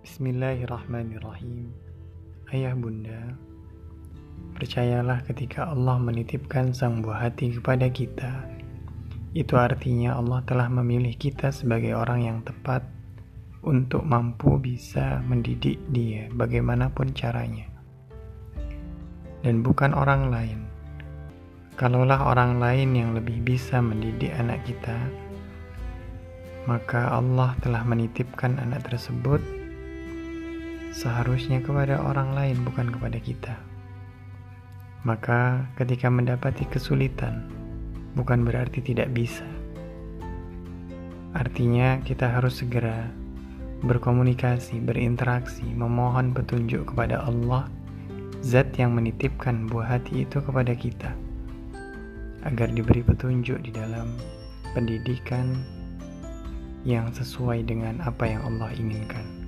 Bismillahirrahmanirrahim. Ayah bunda, percayalah ketika Allah menitipkan sang buah hati kepada kita, itu artinya Allah telah memilih kita sebagai orang yang tepat untuk mampu bisa mendidik dia bagaimanapun caranya. Dan bukan orang lain. Kalaulah orang lain yang lebih bisa mendidik anak kita, maka Allah telah menitipkan anak tersebut seharusnya kepada orang lain, bukan kepada kita. Maka, ketika mendapati kesulitan, bukan berarti tidak bisa. Artinya, kita harus segera berkomunikasi, berinteraksi, memohon petunjuk kepada Allah, Zat yang menitipkan buah hati itu kepada kita, agar diberi petunjuk di dalam pendidikan yang sesuai dengan apa yang Allah inginkan.